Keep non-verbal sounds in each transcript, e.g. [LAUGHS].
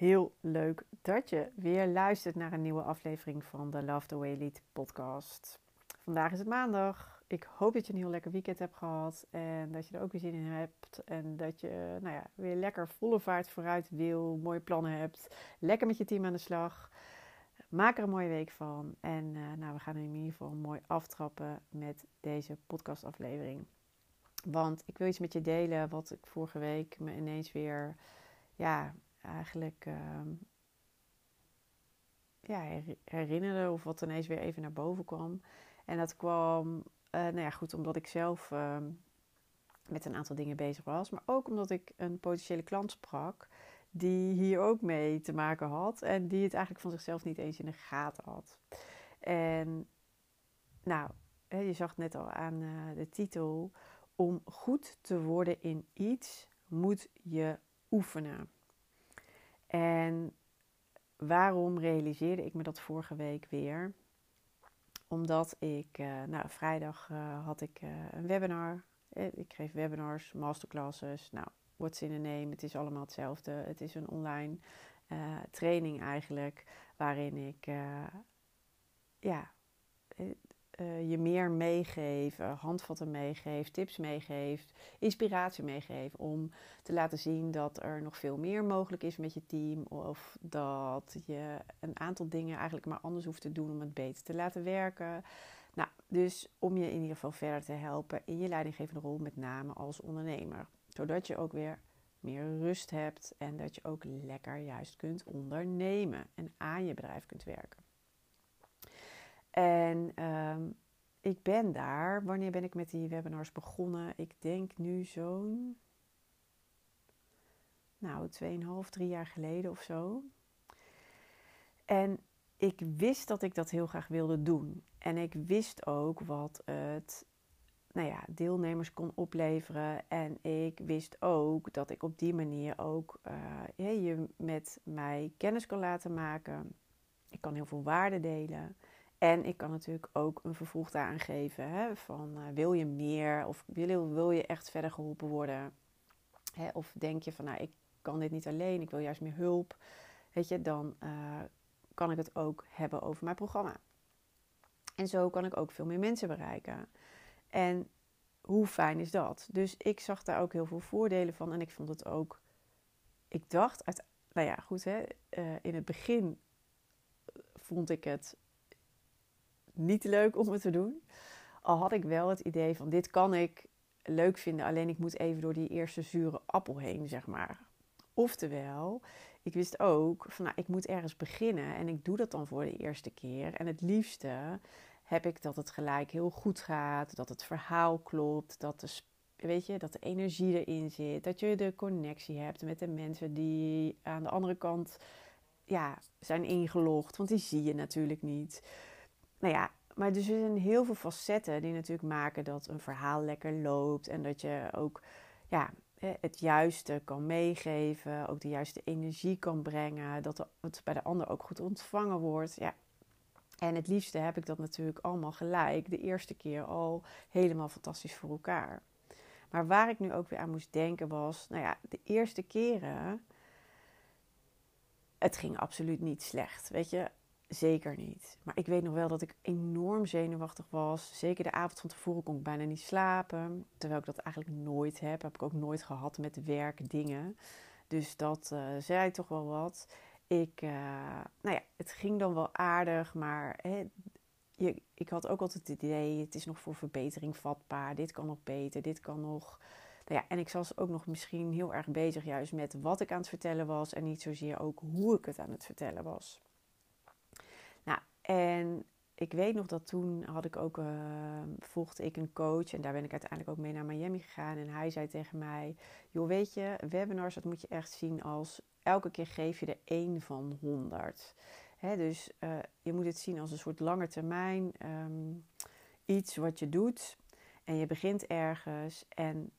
heel leuk dat je weer luistert naar een nieuwe aflevering van de Love the Way Lead podcast. Vandaag is het maandag. Ik hoop dat je een heel lekker weekend hebt gehad en dat je er ook weer zin in hebt. En dat je nou ja, weer lekker volle vaart vooruit wil, mooie plannen hebt. Lekker met je team aan de slag. Maak er een mooie week van. En uh, nou, we gaan in ieder geval mooi aftrappen met deze podcastaflevering. Want ik wil iets met je delen wat ik vorige week me ineens weer ja, eigenlijk uh, ja, herinnerde of wat ineens weer even naar boven kwam. En dat kwam, uh, nou ja, goed, omdat ik zelf uh, met een aantal dingen bezig was, maar ook omdat ik een potentiële klant sprak die hier ook mee te maken had en die het eigenlijk van zichzelf niet eens in de gaten had. En nou, je zag net al aan uh, de titel, om goed te worden in iets moet je oefenen. En waarom realiseerde ik me dat vorige week weer? Omdat ik, uh, nou, vrijdag uh, had ik uh, een webinar. Ik geef webinars, masterclasses. Nou, what's in a name? Het is allemaal hetzelfde. Het is een online training eigenlijk, waarin ik, ja, uh, je meer meegeven, handvatten meegeeft, tips meegeeft, inspiratie meegeeft om te laten zien dat er nog veel meer mogelijk is met je team of dat je een aantal dingen eigenlijk maar anders hoeft te doen om het beter te laten werken. Nou, dus om je in ieder geval verder te helpen in je leidinggevende rol, met name als ondernemer, zodat je ook weer meer rust hebt en dat je ook lekker juist kunt ondernemen en aan je bedrijf kunt werken. En ehm, ik ben daar. Wanneer ben ik met die webinars begonnen? Ik denk nu zo'n. Nou, 2,5, 3 jaar geleden of zo. En ik wist dat ik dat heel graag wilde doen. En ik wist ook wat het nou ja, deelnemers kon opleveren. En ik wist ook dat ik op die manier ook uh, je met mij kennis kan laten maken. Ik kan heel veel waarde delen. En ik kan natuurlijk ook een vervolg daaraan geven. Hè, van uh, wil je meer of wil, wil je echt verder geholpen worden? Hè, of denk je van nou ik kan dit niet alleen, ik wil juist meer hulp. Weet je, dan uh, kan ik het ook hebben over mijn programma. En zo kan ik ook veel meer mensen bereiken. En hoe fijn is dat? Dus ik zag daar ook heel veel voordelen van. En ik vond het ook. Ik dacht, uit, nou ja, goed hè. Uh, in het begin vond ik het niet leuk om het te doen. Al had ik wel het idee van dit kan ik leuk vinden, alleen ik moet even door die eerste zure appel heen, zeg maar. Oftewel, ik wist ook van nou, ik moet ergens beginnen en ik doe dat dan voor de eerste keer. En het liefste heb ik dat het gelijk heel goed gaat, dat het verhaal klopt, dat de, weet je, dat de energie erin zit, dat je de connectie hebt met de mensen die aan de andere kant ja, zijn ingelogd, want die zie je natuurlijk niet nou ja, maar dus er zijn heel veel facetten die natuurlijk maken dat een verhaal lekker loopt. En dat je ook ja, het juiste kan meegeven, ook de juiste energie kan brengen. Dat het bij de ander ook goed ontvangen wordt. Ja. En het liefste heb ik dat natuurlijk allemaal gelijk, de eerste keer al helemaal fantastisch voor elkaar. Maar waar ik nu ook weer aan moest denken was, nou ja, de eerste keren, het ging absoluut niet slecht. Weet je, Zeker niet. Maar ik weet nog wel dat ik enorm zenuwachtig was. Zeker de avond van tevoren kon ik bijna niet slapen. Terwijl ik dat eigenlijk nooit heb. Heb ik ook nooit gehad met werk dingen. Dus dat uh, zei toch wel wat. Ik, uh, nou ja, het ging dan wel aardig. Maar hè, je, ik had ook altijd het idee, het is nog voor verbetering vatbaar. Dit kan nog beter, dit kan nog... Nou ja, en ik was ook nog misschien heel erg bezig juist met wat ik aan het vertellen was en niet zozeer ook hoe ik het aan het vertellen was. Nou, en ik weet nog dat toen had ik ook, uh, volgde ik een coach en daar ben ik uiteindelijk ook mee naar Miami gegaan. En hij zei tegen mij, joh weet je, webinars dat moet je echt zien als elke keer geef je er één van honderd. dus uh, je moet het zien als een soort lange termijn um, iets wat je doet. En je begint ergens en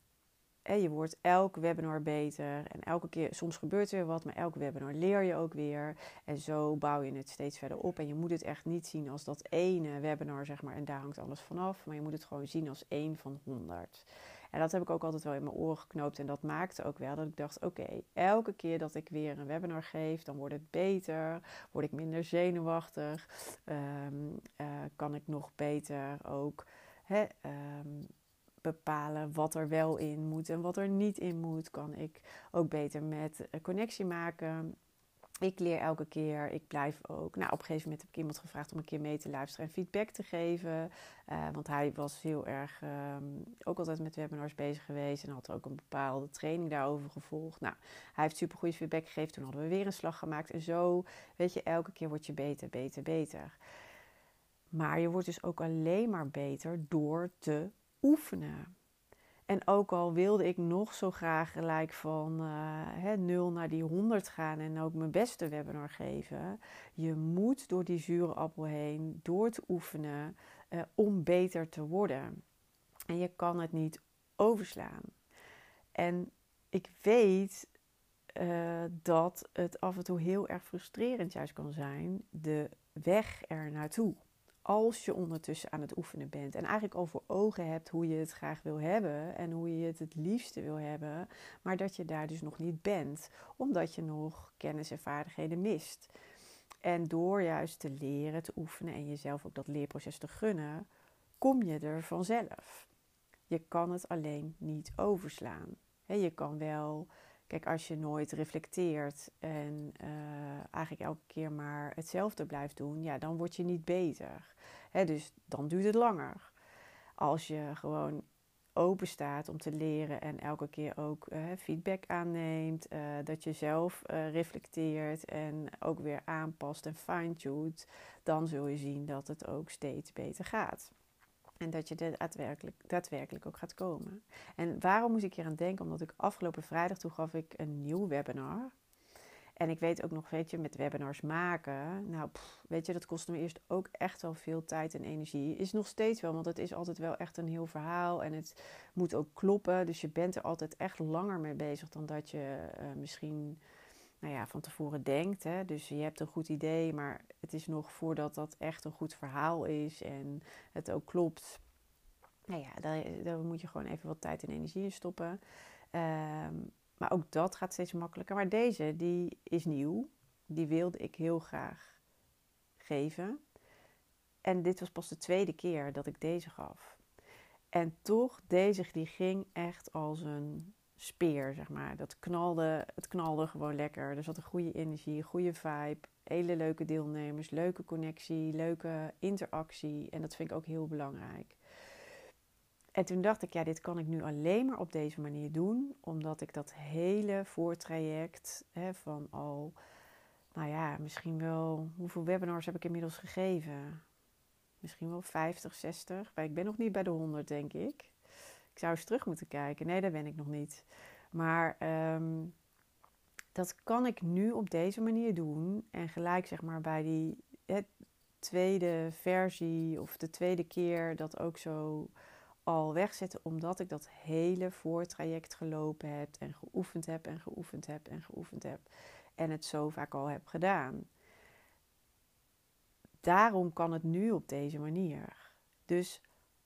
je wordt elk webinar beter. En elke keer, soms gebeurt er weer wat, maar elke webinar leer je ook weer. En zo bouw je het steeds verder op. En je moet het echt niet zien als dat ene webinar, zeg maar, en daar hangt alles vanaf. Maar je moet het gewoon zien als één van honderd. En dat heb ik ook altijd wel in mijn oren geknoopt. En dat maakte ook wel dat ik dacht: oké, elke keer dat ik weer een webinar geef, dan wordt het beter. Word ik minder zenuwachtig. Ehm, eh, kan ik nog beter ook. Um, bepalen wat er wel in moet en wat er niet in moet. Kan ik ook beter met connectie maken. Ik leer elke keer. Ik blijf ook. Nou, op een gegeven moment heb ik iemand gevraagd om een keer mee te luisteren en feedback te geven. Uh, want hij was heel erg um, ook altijd met webinars bezig geweest. En had ook een bepaalde training daarover gevolgd. Nou, hij heeft super goede feedback gegeven. Toen hadden we weer een slag gemaakt. En zo, weet je, elke keer word je beter, beter, beter. Maar je wordt dus ook alleen maar beter door te oefenen. En ook al wilde ik nog zo graag gelijk van uh, 0 naar die 100 gaan en ook mijn beste webinar geven. Je moet door die zure appel heen, door te oefenen, uh, om beter te worden. En je kan het niet overslaan. En ik weet uh, dat het af en toe heel erg frustrerend juist kan zijn, de weg er naartoe als je ondertussen aan het oefenen bent en eigenlijk al voor ogen hebt hoe je het graag wil hebben en hoe je het het liefste wil hebben, maar dat je daar dus nog niet bent, omdat je nog kennis en vaardigheden mist. En door juist te leren, te oefenen en jezelf ook dat leerproces te gunnen, kom je er vanzelf. Je kan het alleen niet overslaan. je kan wel Kijk, als je nooit reflecteert en uh, eigenlijk elke keer maar hetzelfde blijft doen, ja, dan word je niet beter. Hè, dus dan duurt het langer. Als je gewoon open staat om te leren en elke keer ook uh, feedback aanneemt, uh, dat je zelf reflecteert en ook weer aanpast en fine-tuned, dan zul je zien dat het ook steeds beter gaat. En dat je er daadwerkelijk, daadwerkelijk ook gaat komen. En waarom moest ik hier aan denken? Omdat ik afgelopen vrijdag toen gaf ik een nieuw webinar. En ik weet ook nog, weet je, met webinars maken. Nou, weet je, dat kost me eerst ook echt wel veel tijd en energie. Is nog steeds wel, want het is altijd wel echt een heel verhaal. En het moet ook kloppen. Dus je bent er altijd echt langer mee bezig dan dat je uh, misschien nou ja, van tevoren denkt. Hè? Dus je hebt een goed idee, maar het is nog voordat dat echt een goed verhaal is en het ook klopt. Nou ja, daar, daar moet je gewoon even wat tijd en energie in stoppen. Ehm, maar ook dat gaat steeds makkelijker. Maar deze, die is nieuw. Die wilde ik heel graag geven. En dit was pas de tweede keer dat ik deze gaf. En toch, deze die ging echt als een speer, zeg maar. Dat knalde, het knalde gewoon lekker. Er zat een goede energie, goede vibe, hele leuke deelnemers, leuke connectie, leuke interactie. En dat vind ik ook heel belangrijk. En toen dacht ik, ja, dit kan ik nu alleen maar op deze manier doen, omdat ik dat hele voortraject hè, van al, nou ja, misschien wel, hoeveel webinars heb ik inmiddels gegeven? Misschien wel 50, 60, maar ik ben nog niet bij de 100, denk ik. Zou eens terug moeten kijken. Nee, daar ben ik nog niet. Maar ehm, dat kan ik nu op deze manier doen. En gelijk zeg maar bij die tweede versie of de tweede keer dat ook zo al wegzetten. Omdat ik dat hele voortraject gelopen heb en geoefend heb en geoefend heb en geoefend heb. En het zo vaak al heb gedaan. Daarom kan het nu op deze manier. Dus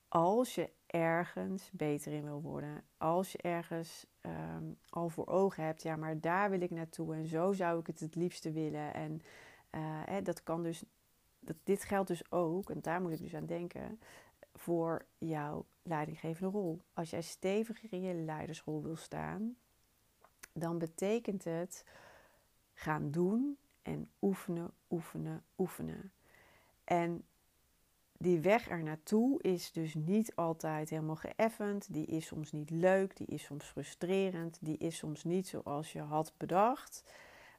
als je ergens beter in wil worden. Als je ergens ehm, al voor ogen hebt, ja, maar daar wil ik naartoe en zo zou ik het het liefste willen. En uh, hè, dat kan dus, dat, dit geldt dus ook, en daar moet ik dus aan denken, voor jouw leidinggevende rol. Als jij steviger in je leidersrol wil staan, dan betekent het gaan doen en oefenen, oefenen, oefenen. En die weg er naartoe is dus niet altijd helemaal geëffend. Die is soms niet leuk, die is soms frustrerend, die is soms niet zoals je had bedacht.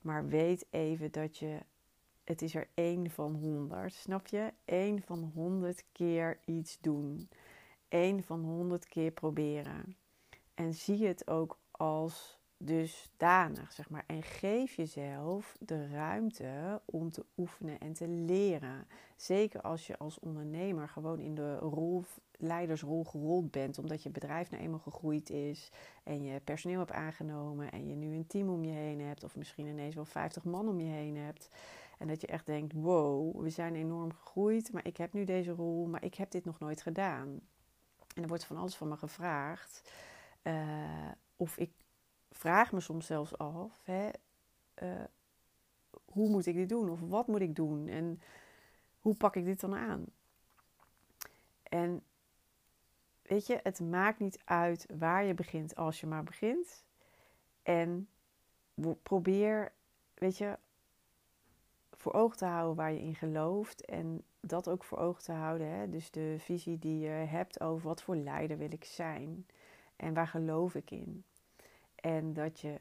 Maar weet even dat je, het is er één van honderd, snap je? Eén van honderd keer iets doen. Eén van honderd keer proberen. En zie het ook als dusdanig, zeg maar. En geef jezelf de ruimte om te oefenen en te leren. Zeker als je als ondernemer gewoon in de rol, leidersrol gerold bent, omdat je bedrijf nou eenmaal gegroeid is en je personeel hebt aangenomen en je nu een team om je heen hebt, of misschien ineens wel 50 man om je heen hebt. En dat je echt denkt: wow, we zijn enorm gegroeid, maar ik heb nu deze rol, maar ik heb dit nog nooit gedaan. En er wordt van alles van me gevraagd. Uh, of ik vraag me soms zelfs af: hè, uh, hoe moet ik dit doen? Of wat moet ik doen? En hoe pak ik dit dan aan? En weet je, het maakt niet uit waar je begint als je maar begint. En probeer, weet je, voor ogen te houden waar je in gelooft. En dat ook voor ogen te houden. Hè? Dus de visie die je hebt over wat voor leider wil ik zijn. En waar geloof ik in. En dat je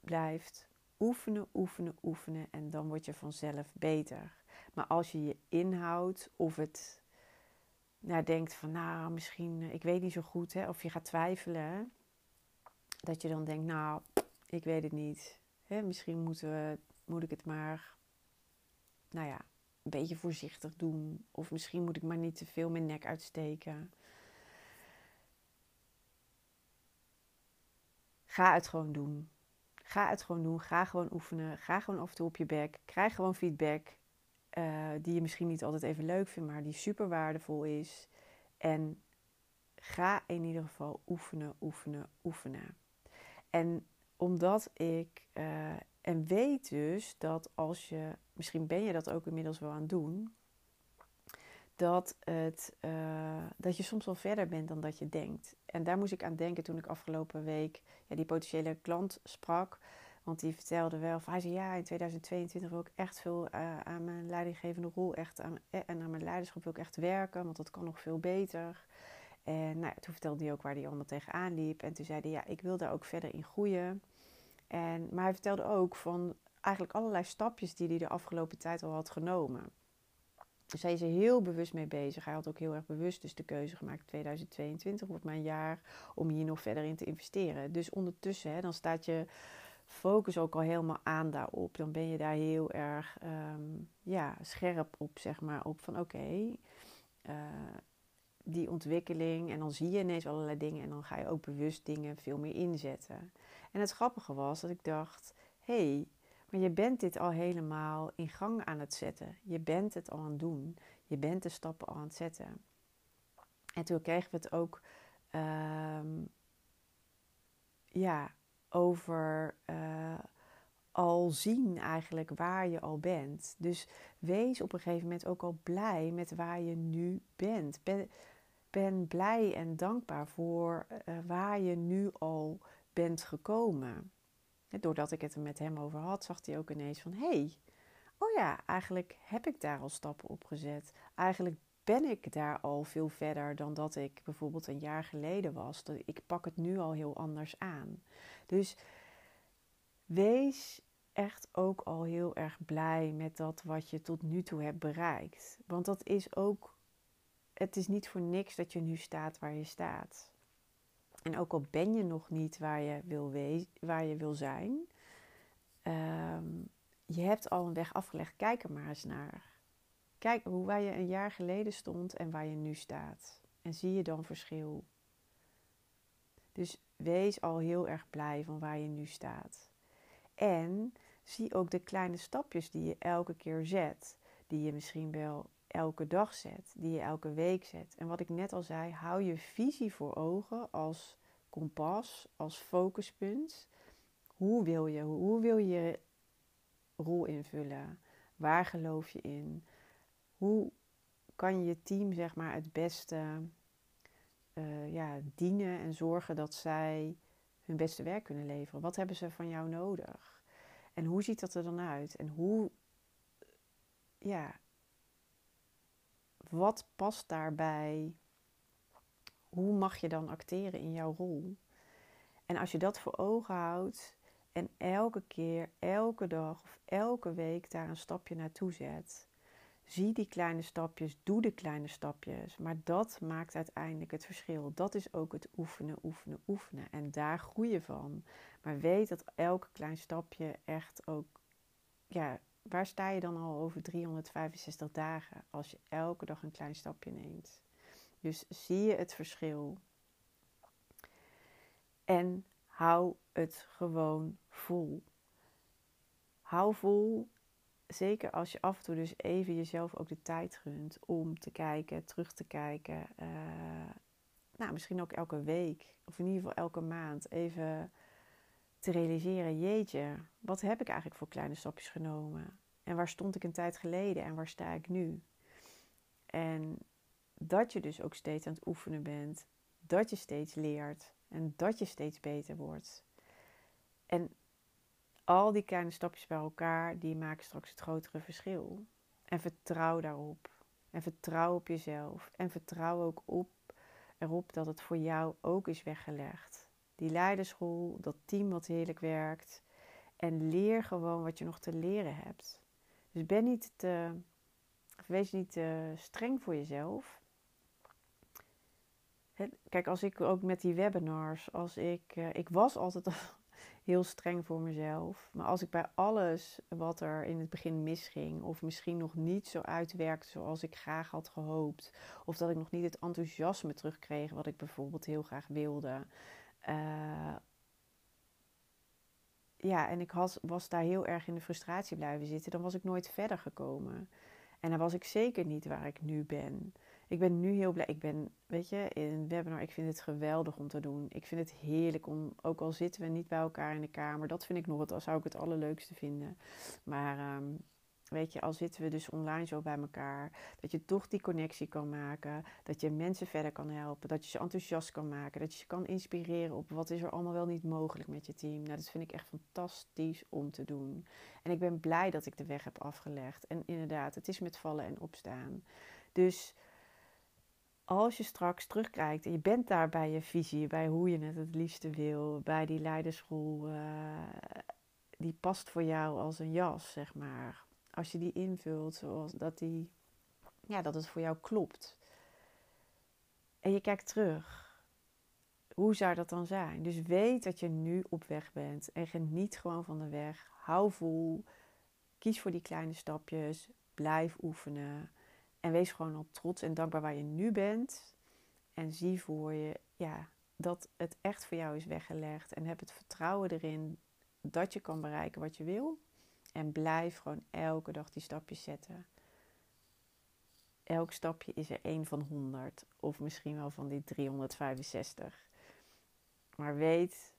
blijft oefenen, oefenen, oefenen. En dan word je vanzelf beter. Maar als je je inhoudt of het nou, denkt van nou misschien, eh, ik weet niet zo goed. Hè, of je gaat twijfelen. Dat je dan denkt nou, ik weet het niet. Hè, misschien moeten we, moet ik het maar, nou ja, een beetje voorzichtig doen. Of misschien moet ik maar niet te veel mijn nek uitsteken. Ga het gewoon doen. Ga het gewoon doen. Ga gewoon oefenen. Ga gewoon af en toe op je bek. Krijg gewoon feedback. Uh, die je misschien niet altijd even leuk vindt, maar die super waardevol is. En ga in ieder geval oefenen, oefenen, oefenen. En omdat ik. Uh, en weet dus dat als je. Misschien ben je dat ook inmiddels wel aan het doen dat, het, uh, dat je soms wel verder bent dan dat je denkt. En daar moest ik aan denken toen ik afgelopen week ja, die potentiële klant sprak. Want die vertelde wel, hij zei ja, in 2022 wil ik echt veel uh, aan mijn leidinggevende rol echt aan, eh, en aan mijn leiderschap wil ik echt werken, want dat kan nog veel beter. En nou, toen vertelde hij ook waar hij allemaal tegenaan liep. En toen zei hij, ja, ik wil daar ook verder in groeien. En, maar hij vertelde ook van eigenlijk allerlei stapjes die hij de afgelopen tijd al had genomen. Dus hij is er heel bewust mee bezig. Hij had ook heel erg bewust dus de keuze gemaakt. 2022 wordt mijn jaar om hier nog verder in te investeren. Dus ondertussen, hè, dan staat je focus ook al helemaal aan daarop. Dan ben je daar heel erg ehm, ja, scherp op, zeg maar. Op van oké, eh, die ontwikkeling. En dan zie je ineens allerlei dingen. En dan ga je ook bewust dingen veel meer inzetten. En het grappige was dat ik dacht... hey, maar je bent dit al helemaal in gang aan het zetten. Je bent het al aan het doen. Je bent de stappen al aan het zetten. En toen kregen we het ook um, ja, over uh, al zien eigenlijk waar je al bent. Dus wees op een gegeven moment ook al blij met waar je nu bent. Ben, ben blij en dankbaar voor uh, waar je nu al bent gekomen doordat ik het er met hem over had, zag hij ook ineens van: hey, oh ja, eigenlijk heb ik daar al stappen op gezet. Eigenlijk ben ik daar al veel verder dan dat ik bijvoorbeeld een jaar geleden was. Ik pak het nu al heel anders aan. Dus wees echt ook al heel erg blij met dat wat je tot nu toe hebt bereikt. Want dat is ook, het is niet voor niks dat je nu staat waar je staat. En ook al ben je nog niet waar je wil, waar je wil zijn, um, je hebt al een weg afgelegd. Kijk er maar eens naar. Kijk hoe waar je een jaar geleden stond en waar je nu staat. En zie je dan verschil. Dus wees al heel erg blij van waar je nu staat. En zie ook de kleine stapjes die je elke keer zet. Die je misschien wel elke dag zet, die je elke week zet. En wat ik net al zei, hou je visie voor ogen als kompas, als focuspunt. Hoe wil je, hoe wil je rol invullen? Waar geloof je in? Hoe kan je team zeg maar het beste uh, ja, dienen en zorgen dat zij hun beste werk kunnen leveren? Wat hebben ze van jou nodig? En hoe ziet dat er dan uit? En hoe, ja, Wat past daarbij? Hoe mag je dan acteren in jouw rol? En als je dat voor ogen houdt en elke keer, elke dag of elke week daar een stapje naartoe zet, zie die kleine stapjes, doe de kleine stapjes. Maar dat maakt uiteindelijk het verschil. Dat is ook het oefenen, oefenen, oefenen. En daar groei je van. Maar weet dat elke klein stapje echt ook, ja, waar sta je dan al over 365 dagen als je elke dag een klein stapje neemt? Dus zie je het verschil. En hou het gewoon vol. Hou vol, zeker als je af en toe dus even jezelf ook de tijd gunt om te kijken, terug te kijken. Uh, nou, misschien ook elke week, of in ieder geval elke maand, even te realiseren: jeetje, wat heb ik eigenlijk voor kleine stapjes genomen? En waar stond ik een tijd geleden en waar sta ik nu? En dat je dus ook steeds aan het oefenen bent, dat je steeds leert en dat je steeds beter wordt. En al die kleine stapjes bij elkaar, die maken straks het grotere verschil. En vertrouw daarop. En vertrouw op jezelf. En vertrouw ook op, erop dat het voor jou ook is weggelegd. Die leiderschool, dat team wat heerlijk werkt. En leer gewoon wat je nog te leren hebt. Dus ben niet te, wees niet te streng voor jezelf. Kijk, als ik ook met die webinars, als ik, eh, ik was altijd [LAUGHS] heel streng voor mezelf. Maar als ik bij alles wat er in het begin misging, of misschien nog niet zo uitwerkte zoals ik graag had gehoopt, of dat ik nog niet het enthousiasme terugkreeg wat ik bijvoorbeeld heel graag wilde. Uh, ja, en ik was, was daar heel erg in de frustratie blijven zitten, dan was ik nooit verder gekomen. En dan was ik zeker niet waar ik nu ben. Ik ben nu heel blij. Ik ben, weet je, in een webinar, ik vind het geweldig om te doen. Ik vind het heerlijk om, ook al zitten we niet bij elkaar in de kamer, dat vind ik nog het, zou ik het allerleukste vinden. Maar um, weet je, al zitten we dus online zo bij elkaar, dat je toch die connectie kan maken, dat je mensen verder kan helpen, dat je ze enthousiast kan maken, dat je ze kan inspireren op wat is er allemaal wel niet mogelijk met je team. Nou, dat vind ik echt fantastisch om te doen. En ik ben blij dat ik de weg heb afgelegd. En inderdaad, het is met vallen en opstaan. Dus als je straks terugkijkt en je bent daar bij je visie, bij hoe je het het liefste wil, bij die leiderschool, uh, die past voor jou als een jas, zeg maar. Als je die invult, zoals dat, die, ja, dat het voor jou klopt. En je kijkt terug. Hoe zou dat dan zijn? Dus weet dat je nu op weg bent en geniet gewoon van de weg. Hou vol. Kies voor die kleine stapjes. Blijf oefenen. En wees gewoon al trots en dankbaar waar je nu bent. En zie voor je ja, dat het echt voor jou is weggelegd. En heb het vertrouwen erin dat je kan bereiken wat je wil. En blijf gewoon elke dag die stapjes zetten. Elk stapje is er één van 100 of misschien wel van die 365. Maar weet,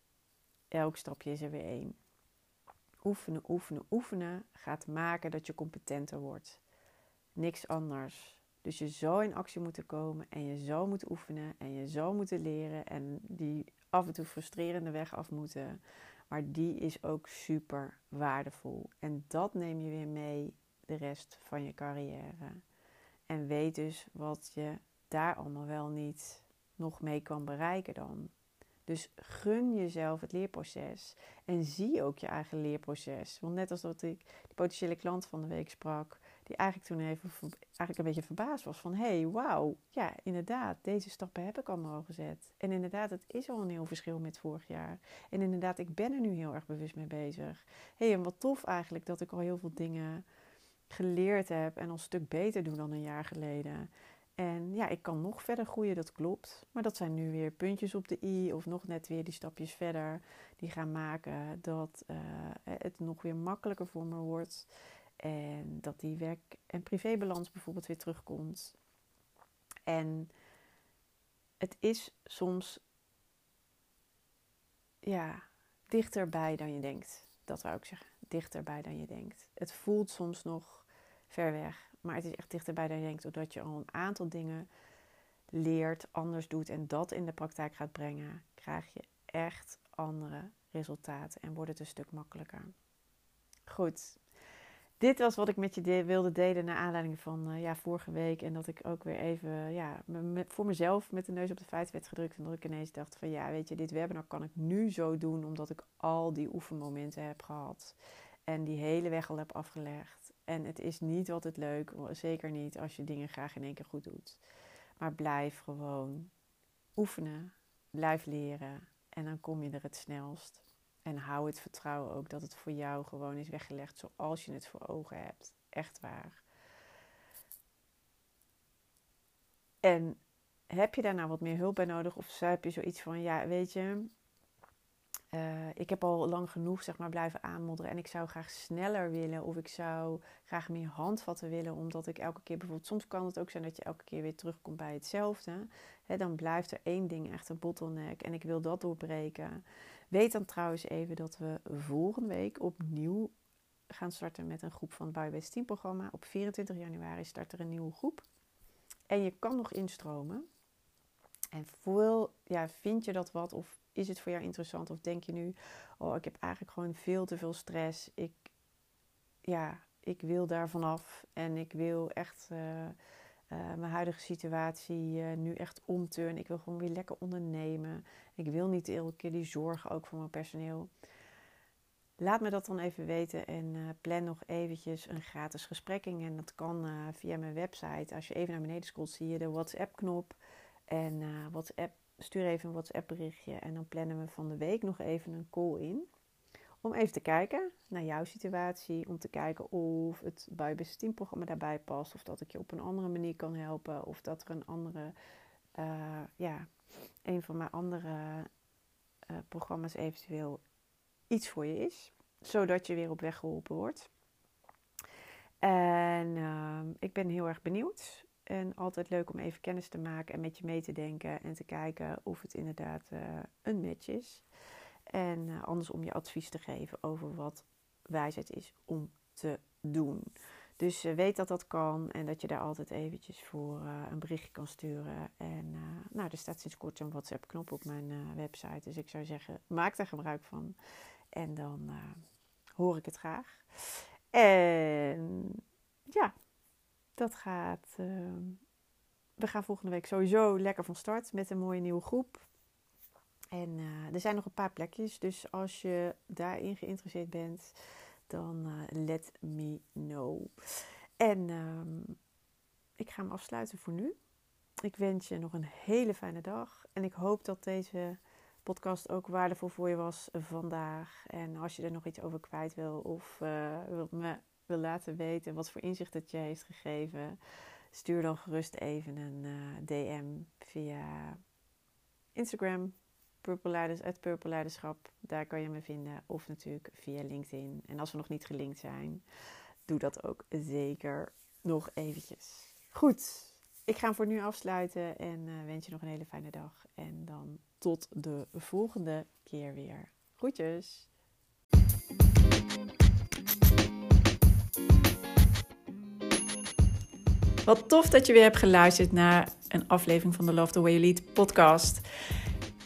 elk stapje is er weer één. Oefenen, oefenen, oefenen gaat maken dat je competenter wordt niks anders. Dus je zou in actie moeten komen en je zou moeten oefenen en je zou moeten leren en die af en toe frustrerende weg af moeten. Maar die is ook super waardevol. En dat neem je weer mee de rest van je carrière. En weet dus wat je daar allemaal wel niet nog mee kan bereiken dan. Dus gun jezelf het leerproces. En zie ook je eigen leerproces. Want net als dat ik die potentiële klant van de week sprak, die eigenlijk toen even eigenlijk een beetje verbaasd was van hé, hey, wauw, ja, inderdaad, deze stappen heb ik allemaal al gezet. En inderdaad, het is al een heel verschil met vorig jaar. En inderdaad, ik ben er nu heel erg bewust mee bezig. Hé, hey, en wat tof eigenlijk dat ik al heel veel dingen geleerd heb en al een stuk beter doe dan een jaar geleden. En ja, ik kan nog verder groeien, dat klopt. Maar dat zijn nu weer puntjes op de i of nog net weer die stapjes verder die gaan maken dat uh, het nog weer makkelijker voor me wordt. En dat die werk- en privébalans bijvoorbeeld weer terugkomt. En het is soms ja, dichterbij dan je denkt. Dat zou ik zeggen. Dichterbij dan je denkt. Het voelt soms nog ver weg. Maar het is echt dichterbij dan je denkt. Doordat je al een aantal dingen leert, anders doet en dat in de praktijk gaat brengen, krijg je echt andere resultaten en wordt het een stuk makkelijker. Goed, dit was wat ik met je wilde delen naar aanleiding van uh, ja, vorige week. En dat ik ook weer even ja, voor mezelf met de neus op de feiten werd gedrukt. En dat ik ineens dacht van ja, weet je, dit webinar kan ik nu zo doen. Omdat ik al die oefenmomenten heb gehad. En die hele weg al heb afgelegd. En het is niet altijd leuk, zeker niet als je dingen graag in één keer goed doet. Maar blijf gewoon oefenen, blijf leren. En dan kom je er het snelst. En hou het vertrouwen ook dat het voor jou gewoon is weggelegd zoals je het voor ogen hebt. Echt waar. En heb je daar nou wat meer hulp bij nodig? Of heb je zoiets van, ja, weet je, uh, ik heb al lang genoeg zeg maar, blijven aanmodderen en ik zou graag sneller willen of ik zou graag meer handvatten willen, omdat ik elke keer bijvoorbeeld, soms kan het ook zijn dat je elke keer weer terugkomt bij hetzelfde. He, dan blijft er één ding echt een bottleneck en ik wil dat doorbreken. Weet dan trouwens even dat we volgende week opnieuw gaan starten met een groep van het Biobased Team programma. Op 24 januari start er een nieuwe groep. En je kan nog instromen. En voel, ja, vind je dat wat of is het voor jou interessant? Of denk je nu, oh, ik heb eigenlijk gewoon veel te veel stress. Ik, ja, ik wil daar vanaf en ik wil echt uh, mijn huidige situatie uh, nu echt omturnen. Ik wil gewoon weer lekker ondernemen. Ik wil niet elke keer die zorgen ook voor mijn personeel. Laat me dat dan even weten en uh, plan nog eventjes een gratis gesprek in. En dat kan via mijn website. Als je even naar beneden scrolt, zie je de WhatsApp-knop. En WhatsApp stuur even een WhatsApp berichtje en dan plannen we van de week nog even een call in. Om even te kijken naar jouw situatie. Om te kijken of het Business Team programma daarbij past. Of dat ik je op een andere manier kan helpen. Of dat er een andere, uh, ja, een van mijn andere uh, programma's eventueel iets voor je is. Zodat je weer op weg geholpen wordt. En uh, ik ben heel erg benieuwd. En altijd leuk om even kennis te maken en met je mee te denken en te kijken of het inderdaad uh, een match is. En uh, anders om je advies te geven over wat wijsheid is om te doen. Dus uh, weet dat dat kan en dat je daar altijd eventjes voor een berichtje kan sturen. En nou, er staat sinds kort een WhatsApp-knop op mijn website. Dus ik zou zeggen, maak daar gebruik van. En dan hoor ik het graag. En ja, dat gaat. We gaan volgende week sowieso lekker van start met een mooie nieuwe groep. En uh, er zijn nog een paar plekjes. Dus als je daarin geïnteresseerd bent, dan uh, let me know. En uh, ik ga hem afsluiten voor nu. Ik wens je nog een hele fijne dag. En ik hoop dat deze podcast ook waardevol voor je was vandaag. En als je er nog iets over kwijt wil of uh, wilt me wil laten weten wat voor inzicht het je heeft gegeven, stuur dan gerust even een eh, DM via Instagram, Purple Leiders, Purple Leiderschap. Daar kan je me vinden. Of natuurlijk via LinkedIn. En als we nog niet gelinkt zijn, doe dat ook zeker nog eventjes. Goed, ik ga hem voor nu afsluiten en uh, wens je nog een hele fijne dag. En dan tot de volgende keer weer. Groetjes! Wat tof dat je weer hebt geluisterd naar een aflevering van de Love the Way You Lead podcast.